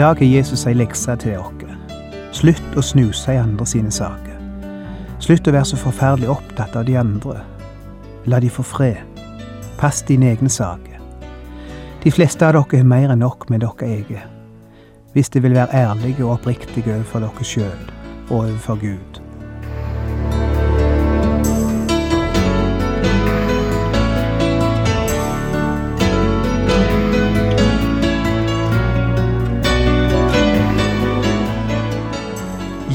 Dag er Jesus ei lekse til oss. Slutt å snuse i andre sine saker. Slutt å være så forferdelig opptatt av de andre. La de få fred. Pass dine egne saker. De fleste av dere har mer enn nok med dere eget. Hvis de vil være ærlige og oppriktige overfor dere sjøl og overfor Gud.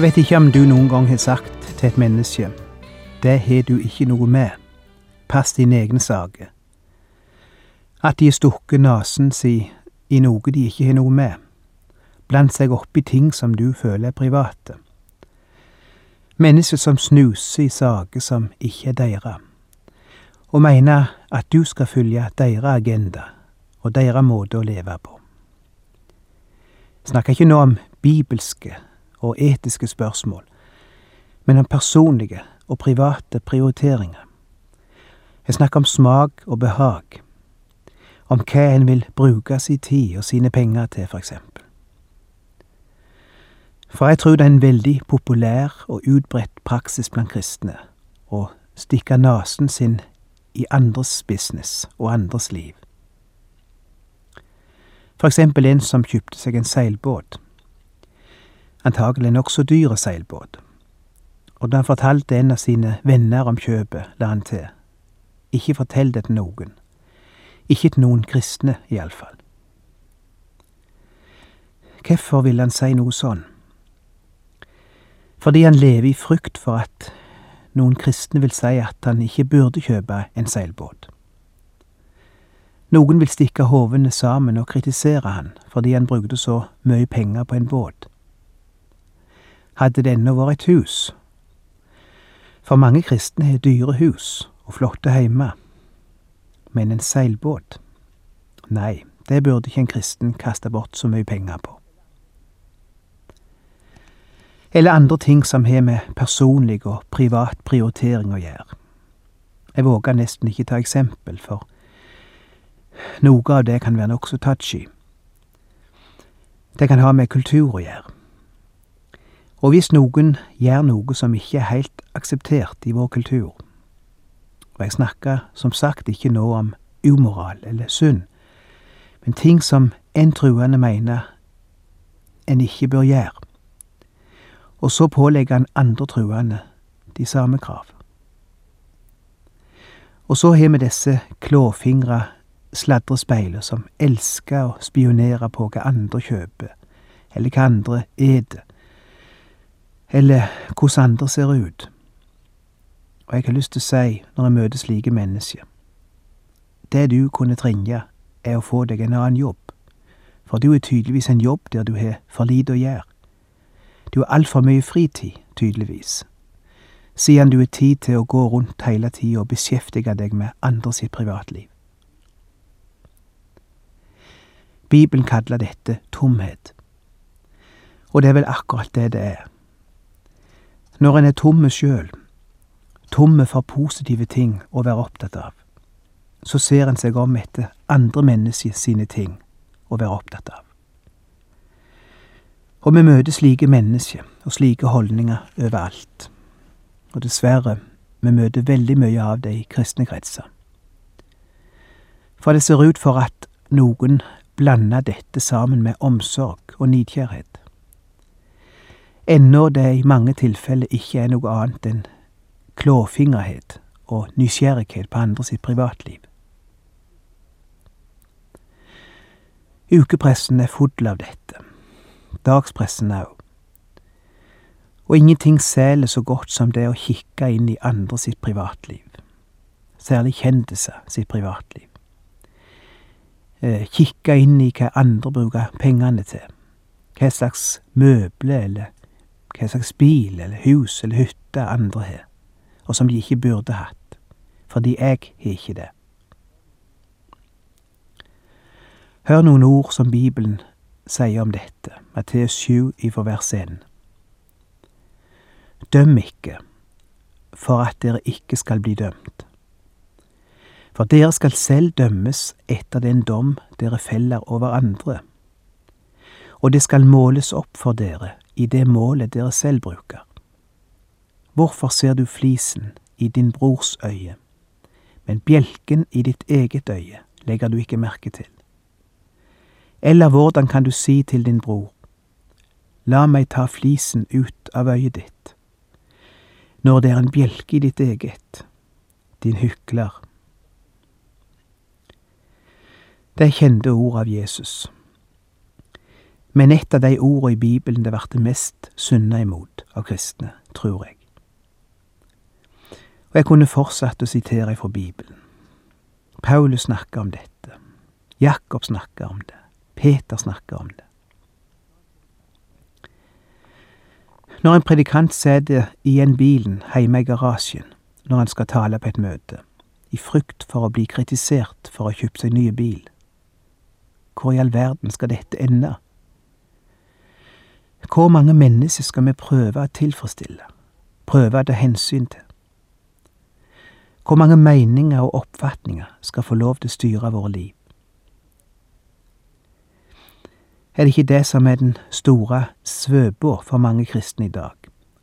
Jeg vet ikke om du noen gang har sagt til et menneske det har du ikke noe med, pass dine egne saker. At de har stukket nesen si i noe de ikke har noe med, blant seg opp i ting som du føler er private. Mennesker som snuser i saker som ikke er deres, og mener at du skal følge deres agenda og deres måte å leve på. Jeg snakker ikke nå om bibelske og etiske spørsmål, men om personlige og private prioriteringer. Jeg snakker om smak og behag, om hva en vil bruke sin tid og sine penger til, for eksempel. For jeg tror det er en veldig populær og utbredt praksis blant kristne å stikke nesen sin i andres business og andres liv. For eksempel en som kjøpte seg en seilbåt antagelig nokså dyr seilbåt, og da han fortalte en av sine venner om kjøpet, la han til, ikke fortell det til noen, ikke til noen kristne iallfall. Hvorfor ville han si noe sånn? Fordi han lever i frykt for at noen kristne vil si at han ikke burde kjøpe en seilbåt. Noen vil stikke hovene sammen og kritisere han fordi han brukte så mye penger på en båt hadde det ennå vært et hus. For mange kristne har dyre hus og flotte heime. men en seilbåt, nei, det burde ikke en kristen kaste bort så mye penger på. Eller andre ting som har med personlig og privat prioritering å gjøre. Jeg våger nesten ikke ta eksempel, for noe av det kan være nokså touchy. Det kan ha med kultur å gjøre. Og hvis noen gjør noe som ikke er helt akseptert i vår kultur, og jeg snakker som sagt ikke nå om umoral eller synd, men ting som en truende mener en ikke bør gjøre, og så pålegger han andre truende de samme krav. Og så har vi disse klåfingra sladrespeiler som elsker å spionere på hva andre kjøper, eller hva andre eter eller hvordan andre ser ut. Og jeg har lyst til å si, når jeg møter slike mennesker, det du kunne trenge, er å få deg en annen jobb, for du er tydeligvis en jobb der du har for lite å gjøre. Du har altfor mye fritid, tydeligvis, siden du har tid til å gå rundt hele tida og beskjeftige deg med andre sitt privatliv. Bibelen kaller dette tomhet, og det er vel akkurat det det er. Når en er tomme sjøl, tomme for positive ting å være opptatt av, så ser en seg om etter andre mennesker sine ting å være opptatt av. Og vi møter slike mennesker og slike holdninger overalt. Og dessverre, vi møter veldig mye av det i kristne kretser. For det ser ut for at noen blander dette sammen med omsorg og nidkjærhet ennå det i mange tilfeller ikke er noe annet enn klåfingerhet og nysgjerrighet på andre sitt privatliv. Ukepressen er full av dette, dagspressen òg. Og ingenting selger så godt som det å kikke inn i andre sitt privatliv, særlig kjendiser sitt privatliv. eh, kikke inn i hva andre bruker pengene til. Hva slags møble eller hva slags bil eller hus eller hytte andre har, og som de ikke burde hatt, fordi jeg har ikke det. Hør noen ord som Bibelen sier om dette, Matteus 7 ifra vers 1. Døm ikke, for at dere ikke skal bli dømt. For dere skal selv dømmes etter den dom dere feller over andre, og det skal måles opp for dere i det målet dere selv bruker. Hvorfor ser du flisen i din brors øye, men bjelken i ditt eget øye legger du ikke merke til? Eller hvordan kan du si til din bror, la meg ta flisen ut av øyet ditt, når det er en bjelke i ditt eget, din hykler? Er kjente ord av Jesus men et av de ordene i Bibelen det blir mest sunna imot av kristne, tror jeg. Og jeg kunne fortsatt å sitere fra Bibelen. Paulus snakker om dette. Jakob snakker om det. Peter snakker om det. Når en predikant sitter igjen bilen hjemme i garasjen når han skal tale på et møte, i frykt for å bli kritisert for å ha kjøpt seg ny bil, hvor i all verden skal dette ende? Hvor mange mennesker skal vi prøve å tilfredsstille, prøve å ta hensyn til? Hvor mange meninger og oppfatninger skal få lov til å styre våre liv? Er det ikke det som er den store svøba for mange kristne i dag,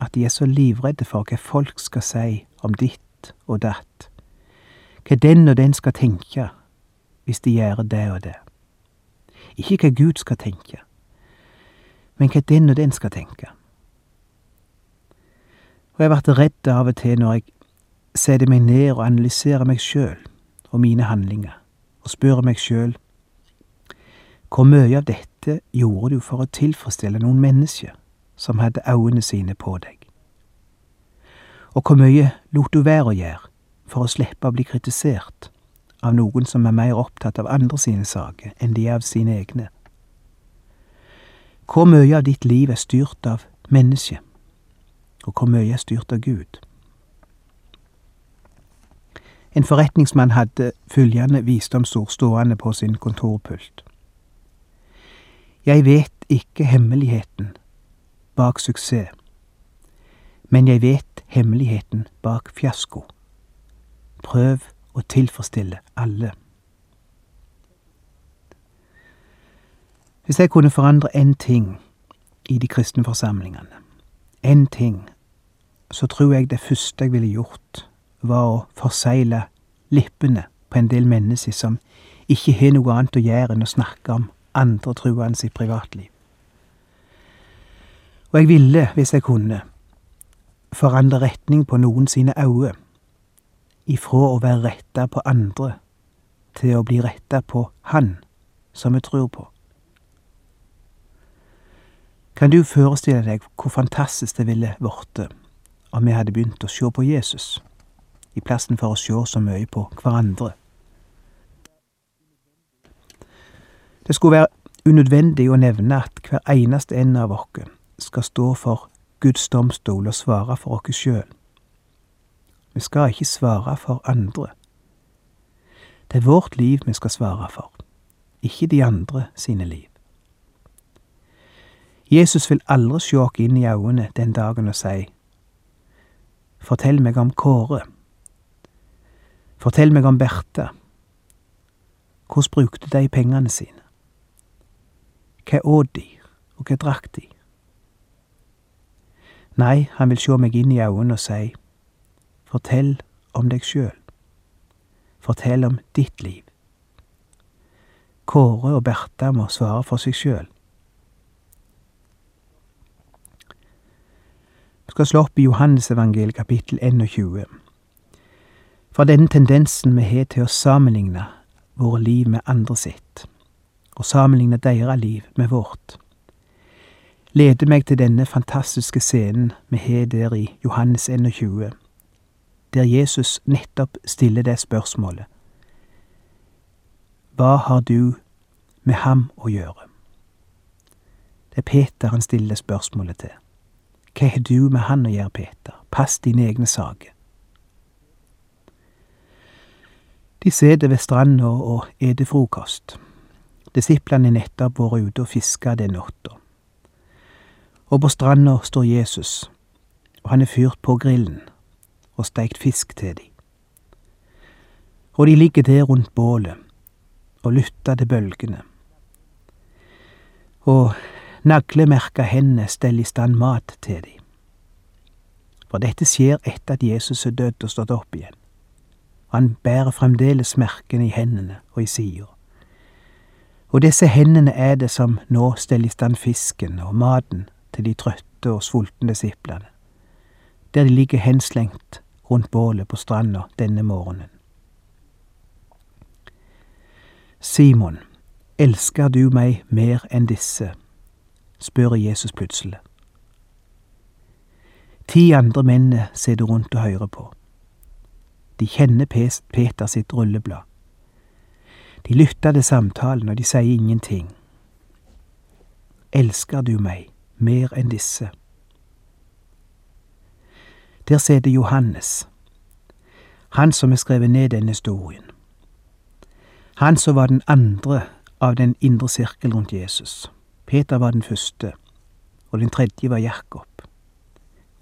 at de er så livredde for hva folk skal si om ditt og datt, hva den og den skal tenke hvis de gjør det og det, ikke hva Gud skal tenke, men hva den og den skal tenke. Og jeg blir redd av og til når jeg setter meg ned og analyserer meg sjøl og mine handlinger, og spør meg sjøl hvor mye av dette gjorde du for å tilfredsstille noen mennesker som hadde øynene sine på deg? Og hvor mye lot du være å gjøre for å slippe å bli kritisert av noen som er mer opptatt av andre sine saker enn de er av sine egne? Hvor mye av ditt liv er styrt av mennesket, og hvor mye er styrt av Gud? En forretningsmann hadde følgende visdomsord stående på sin kontorpult. Jeg vet ikke hemmeligheten bak suksess, men jeg vet hemmeligheten bak fiasko. Prøv å tilfredsstille alle. Hvis jeg kunne forandre én ting i de kristne forsamlingene, én ting, så tror jeg det første jeg ville gjort, var å forsegle lippene på en del mennesker som ikke har noe annet å gjøre enn å snakke om andre truende sitt privatliv. Og jeg ville, hvis jeg kunne, forandre retning på noen sine øyne, ifra å være retta på andre til å bli retta på Han som vi tror på. Kan du forestille deg hvor fantastisk det ville blitt om vi hadde begynt å se på Jesus, i plassen for å se så mye på hverandre? Det skulle være unødvendig å nevne at hver eneste en av oss skal stå for Guds domstol og svare for oss sjøl. Vi skal ikke svare for andre. Det er vårt liv vi skal svare for, ikke de andre sine liv. Jesus vil aldri se oss inn i øynene den dagen og si, Fortell meg om Kåre. Fortell meg om Bertha. Hvordan brukte de pengene sine? Hva åt de, og hva drakk de? Nei, han vil se meg inn i øynene og si, Fortell om deg sjøl. Fortell om ditt liv. Kåre og Bertha må svare for seg sjøl. Skal slå opp i Johannesevangeliet kapittel 21. Fra denne tendensen vi har til å sammenligne våre liv med andre sitt, og sammenligne deres liv med vårt, leder meg til denne fantastiske scenen vi har der i Johannes 21, der Jesus nettopp stiller det spørsmålet. Hva har du med ham å gjøre? Det er Peter han stiller spørsmålet til. Hva har du med han å gjøre, Peter? Pass dine egne saker. De sitter ved stranda og eter frokost. Disiplene er nettopp vært ute og fiska den natta. Og på stranda står Jesus, og han er fyrt på grillen og steikt fisk til dem. Og de ligger der rundt bålet og lytter til bølgene. Og naglemerka hendene stell i stand mat til dem. For dette skjer etter at Jesus er dødd og stått opp igjen. Han bærer fremdeles merkene i hendene og i sida. Og disse hendene er det som nå steller i stand fisken og maten til de trøtte og sultne disiplene, der de ligger henslengt rundt bålet på stranda denne morgenen. Simon, elsker du meg mer enn disse? Spør Jesus plutselig. Ti andre menn sitter rundt og hører på. De kjenner Peter sitt rulleblad. De lytter til samtalen, og de sier ingenting. Elsker du meg mer enn disse? Der sitter Johannes, han som har skrevet ned denne historien. Han som var den andre av den indre sirkel rundt Jesus. Peter var den første, og den tredje var Jakob.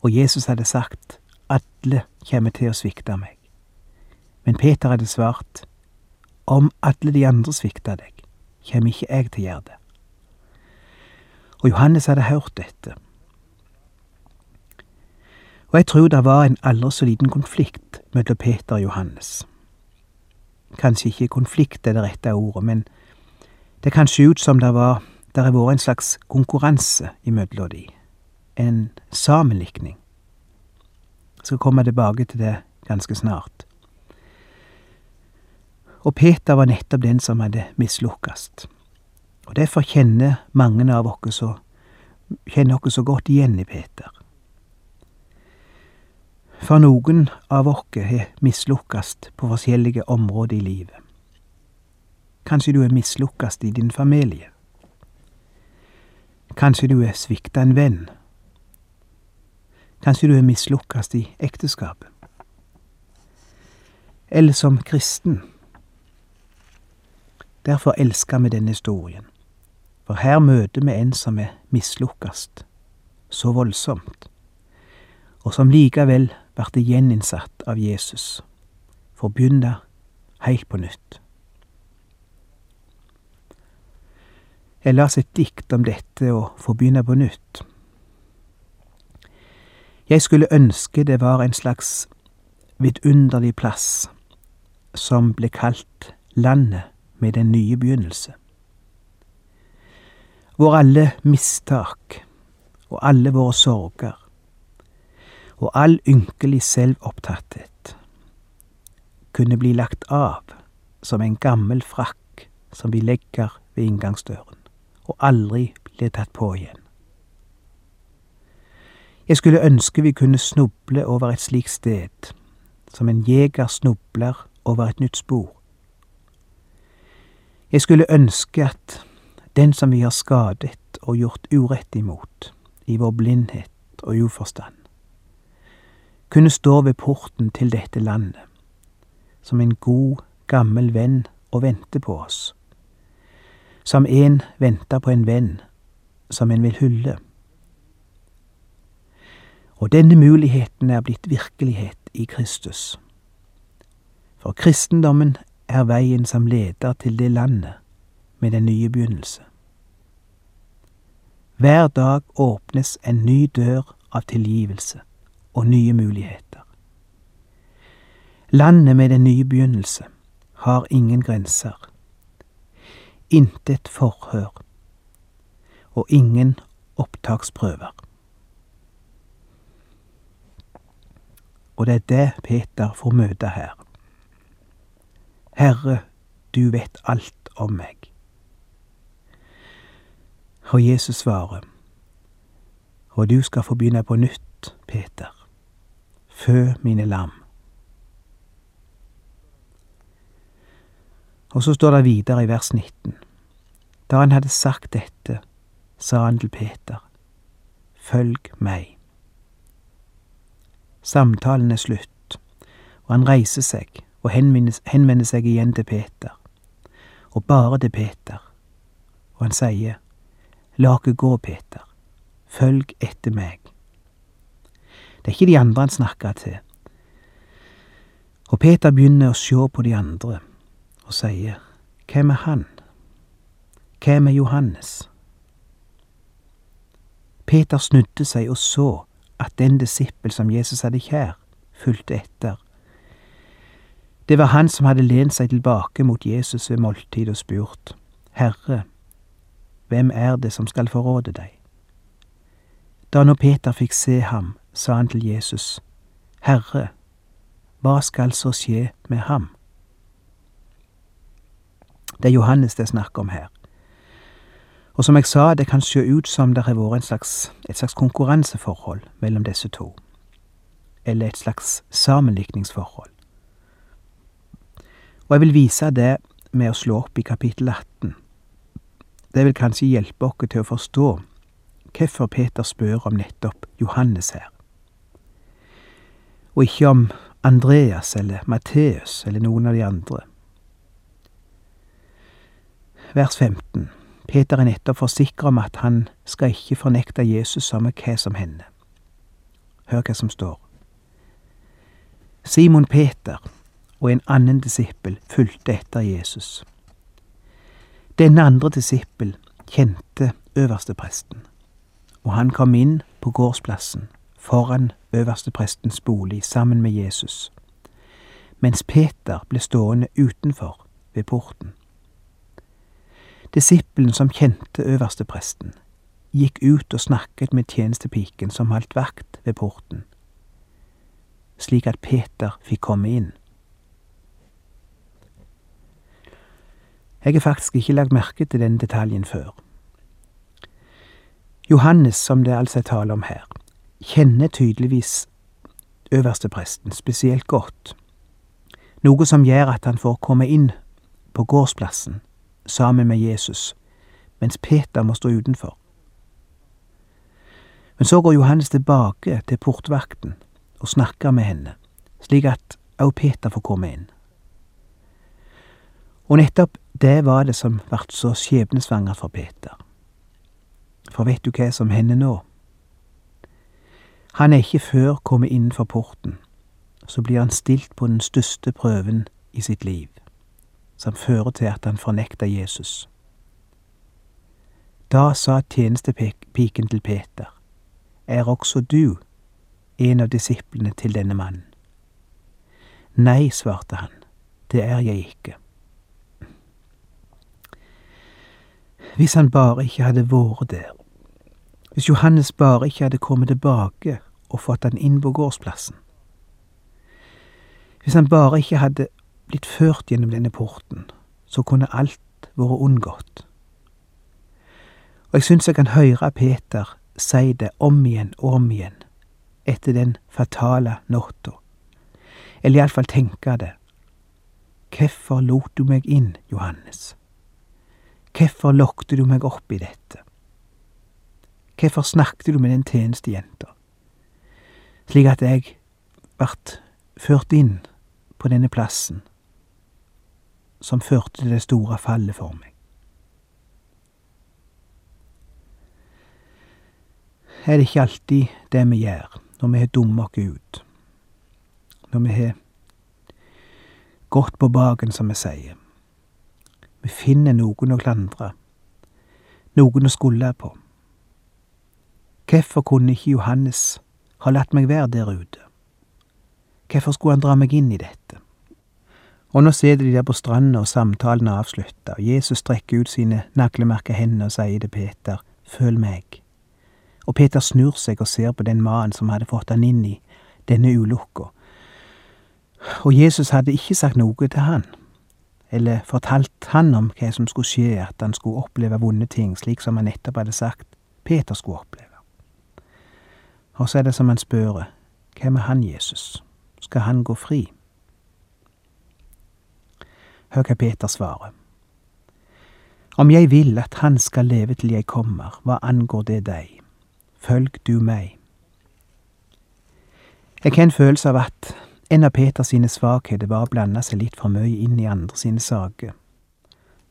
Og Jesus hadde sagt, alle kommer til å svikte meg. Men Peter hadde svart, om alle de andre svikter deg, kommer ikke jeg til å gjøre det. Og Johannes hadde hørt dette. Og jeg tror det var en aldri så liten konflikt mellom Peter og Johannes. Kanskje ikke konflikt er det rette ordet, men det kan se ut som det var der har vært en slags konkurranse imellom de, en sammenlikning. Jeg skal komme tilbake til det ganske snart. Og Peter var nettopp den som hadde mislukkast. Og derfor kjenner mange av oss så, kjenner oss så godt igjen i Peter. For noen av oss har mislukkast på forskjellige områder i livet. Kanskje du er mislukkast i din familie. Kanskje du er svikta en venn. Kanskje du er mislukkast i ekteskapet. Eller som kristen Derfor elsker vi denne historien, for her møter vi en som er mislukkast, så voldsomt, og som likevel ble gjeninnsatt av Jesus, for heilt på nytt. Jeg las et dikt om dette å få begynne på nytt. Jeg skulle ønske det var en slags vidunderlig plass som ble kalt landet med den nye begynnelse. Hvor alle mistak og alle våre sorger og all ynkelig selvopptatthet kunne bli lagt av som en gammel frakk som vi legger ved inngangsdøren, og aldri ble tatt på igjen. Jeg skulle ønske vi kunne snuble over et slikt sted, som en jeger snubler over et nytt spor. Jeg skulle ønske at den som vi har skadet og gjort urett imot, i vår blindhet og uforstand, kunne stå ved porten til dette landet, som en god, gammel venn og vente på oss, som en venter på en venn som en vil hylle. Og denne muligheten er blitt virkelighet i Kristus. For kristendommen er veien som leder til det landet med den nye begynnelse. Hver dag åpnes en ny dør av tilgivelse og nye muligheter. Landet med den nye begynnelse har ingen grenser, intet forhør og ingen opptaksprøver. Og det er det Peter får møte her. Herre, du vet alt om meg. Og Jesus svarer, og du skal få begynne på nytt, Peter. Fø mine lam. Og så står det videre i vers 19. Da han hadde sagt dette, sa han til Peter, Følg meg. Samtalen er slutt, og han reiser seg og henvender seg igjen til Peter, og bare til Peter, og han sier, La oss gå, Peter, følg etter meg. Det er ikke de andre han snakker til, og Peter begynner å se på de andre og sier, Hvem er han? Hvem er Johannes? Peter snudde seg og så at den disippel som Jesus hadde kjær, fulgte etter. Det var han som hadde lent seg tilbake mot Jesus ved måltid og spurt, Herre, hvem er det som skal forråde deg? Da nå Peter fikk se ham, sa han til Jesus, Herre, hva skal så skje med ham? Det er Johannes det er snakk om her. Og som jeg sa, det kan se ut som det har vært slags, et slags konkurranseforhold mellom disse to, eller et slags sammenlikningsforhold. Og jeg vil vise det med å slå opp i kapittel 18. Det vil kanskje hjelpe oss til å forstå hvorfor Peter spør om nettopp Johannes her, og ikke om Andreas eller Matteus eller noen av de andre. Vers 15. Peter er nettopp forsikra om at han skal ikke fornekte Jesus samme hva som hender. Hør hva som står. Simon Peter og en annen disippel fulgte etter Jesus. Denne andre disippel kjente øverstepresten, og han kom inn på gårdsplassen foran øversteprestens bolig sammen med Jesus, mens Peter ble stående utenfor ved porten. Disippelen som kjente øverstepresten, gikk ut og snakket med tjenestepiken som holdt vakt ved porten, slik at Peter fikk komme inn. Jeg har faktisk ikke lagt merke til den detaljen før. Johannes, som det altså er tale om her, kjenner tydeligvis øverstepresten spesielt godt, noe som gjør at han får komme inn på gårdsplassen sammen med Jesus, mens Peter må stå utenfor. Men så går Johannes tilbake til portvakten og snakker med henne, slik at også Peter får komme inn. Og nettopp det var det som ble så skjebnesvangert for Peter. For vet du hva som hender nå? Han er ikke før kommet innenfor porten, så blir han stilt på den største prøven i sitt liv som fører til at han fornekter Jesus. Da sa tjenestepiken til Peter, Er også du en av disiplene til denne mannen? Nei, svarte han, det er jeg ikke. Hvis han bare ikke hadde vært der, hvis Johannes bare ikke hadde kommet tilbake og fått han inn på gårdsplassen, hvis han bare ikke hadde blitt ført gjennom denne porten, så kunne alt vært unngått. Og jeg syns jeg kan høre Peter si det om igjen og om igjen etter den fatale natta, eller iallfall tenke det. Hvorfor lot du meg inn, Johannes? Hvorfor lokte du meg opp i dette? Hvorfor snakket du med den tjenestejenta, slik at jeg vart ført inn på denne plassen som førte til det store fallet for meg. Er det ikke alltid det vi gjør når vi har dummet oss ut, når vi har gått på baken, som vi sier? Vi finner noen å klandre, noen å skulde på. Hvorfor kunne ikke Johannes ha latt meg være der ute? Hvorfor skulle han dra meg inn i dette? Og nå sitter de der på stranda, og samtalen er avslutta, og Jesus strekker ut sine naglemerka hender og sier til Peter, følg meg. Og Peter snur seg og ser på den mannen som hadde fått han inn i denne ulukka. Og Jesus hadde ikke sagt noe til han, eller fortalt han om hva som skulle skje, at han skulle oppleve vonde ting, slik som han nettopp hadde sagt Peter skulle oppleve. Og så er det som han spør, hvem er han Jesus? Skal han gå fri? Hør hva Peter svarer. Om jeg vil at han skal leve til jeg kommer, hva angår det deg? Følg du meg. Jeg har en følelse av at en av Peters sine svakheter var å blande seg litt for mye inn i andre sine saker.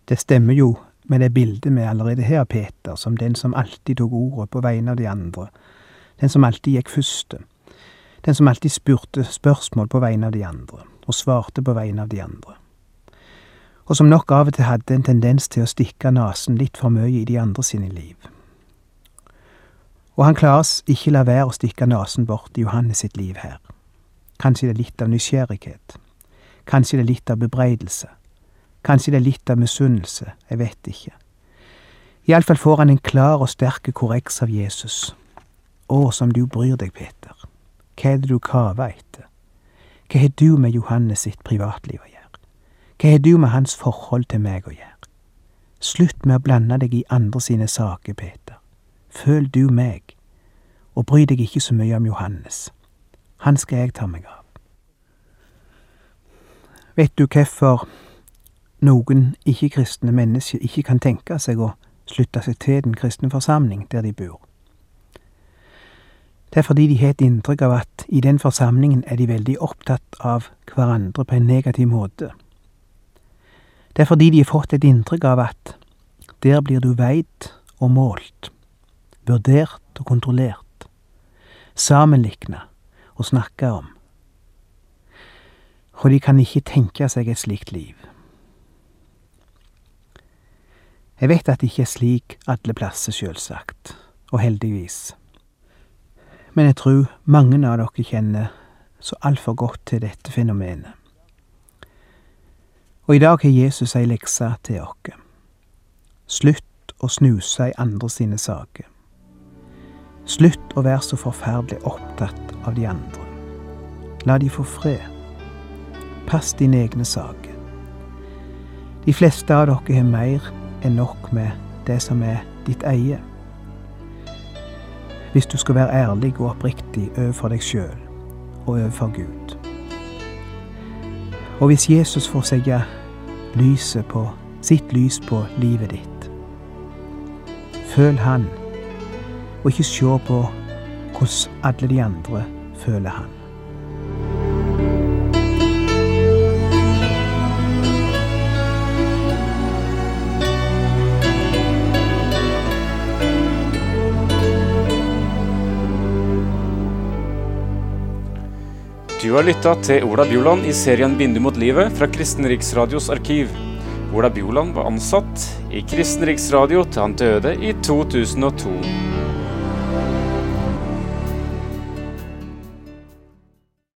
Det stemmer jo med det bildet vi allerede har av Peter, som den som alltid tok ordet på vegne av de andre, den som alltid gikk første, den som alltid spurte spørsmål på vegne av de andre, og svarte på vegne av de andre, og som nok av og til hadde en tendens til å stikke nesen litt for mye i de andre sine liv. Og han klarer ikke la være å stikke nesen bort i Johannes sitt liv her. Kanskje det er litt av nysgjerrighet. Kanskje det er litt av bebreidelse. Kanskje det er litt av misunnelse, jeg vet ikke. Iallfall får han en klar og sterk korreks av Jesus. Å, som du bryr deg, Peter. Hva er det du kaver etter? Hva har du med Johannes sitt privatliv å gjøre? Hva har du med hans forhold til meg å gjøre? Slutt med å blande deg i andre sine saker, Peter. Føl du meg, og bry deg ikke så mye om Johannes. Han skal jeg ta meg av. Vet du hvorfor noen ikke-kristne mennesker ikke kan tenke seg å slutte seg til den kristne forsamling der de bor. Det er fordi de har et inntrykk av at i den forsamlingen er de veldig opptatt av hverandre på en negativ måte. Det er fordi de har fått et inntrykk av at der blir du veid og målt, vurdert og kontrollert, sammenlikna og snakka om. Og de kan ikke tenke seg et slikt liv. Jeg vet at det ikke er slik alle plasser, sjølsagt, og heldigvis. Men jeg tror mange av dere kjenner så altfor godt til dette fenomenet. Og i dag har Jesus ei lekse til oss. Slutt å snuse i andre sine saker. Slutt å være så forferdelig opptatt av de andre. La de få fred. Pass dine egne saker. De fleste av dere har mer enn nok med det som er ditt eie. Hvis du skal være ærlig og oppriktig overfor deg sjøl og overfor Gud. Og hvis Jesus får sette lyset på sitt lys på livet ditt, føl Han, og ikke se på hvordan alle de andre føler Han. Du har lytta til Ola Bjoland i serien 'Bindu mot livet' fra Kristen Riksradios arkiv. Ola Bjoland var ansatt i Kristen Riksradio til han døde i 2002.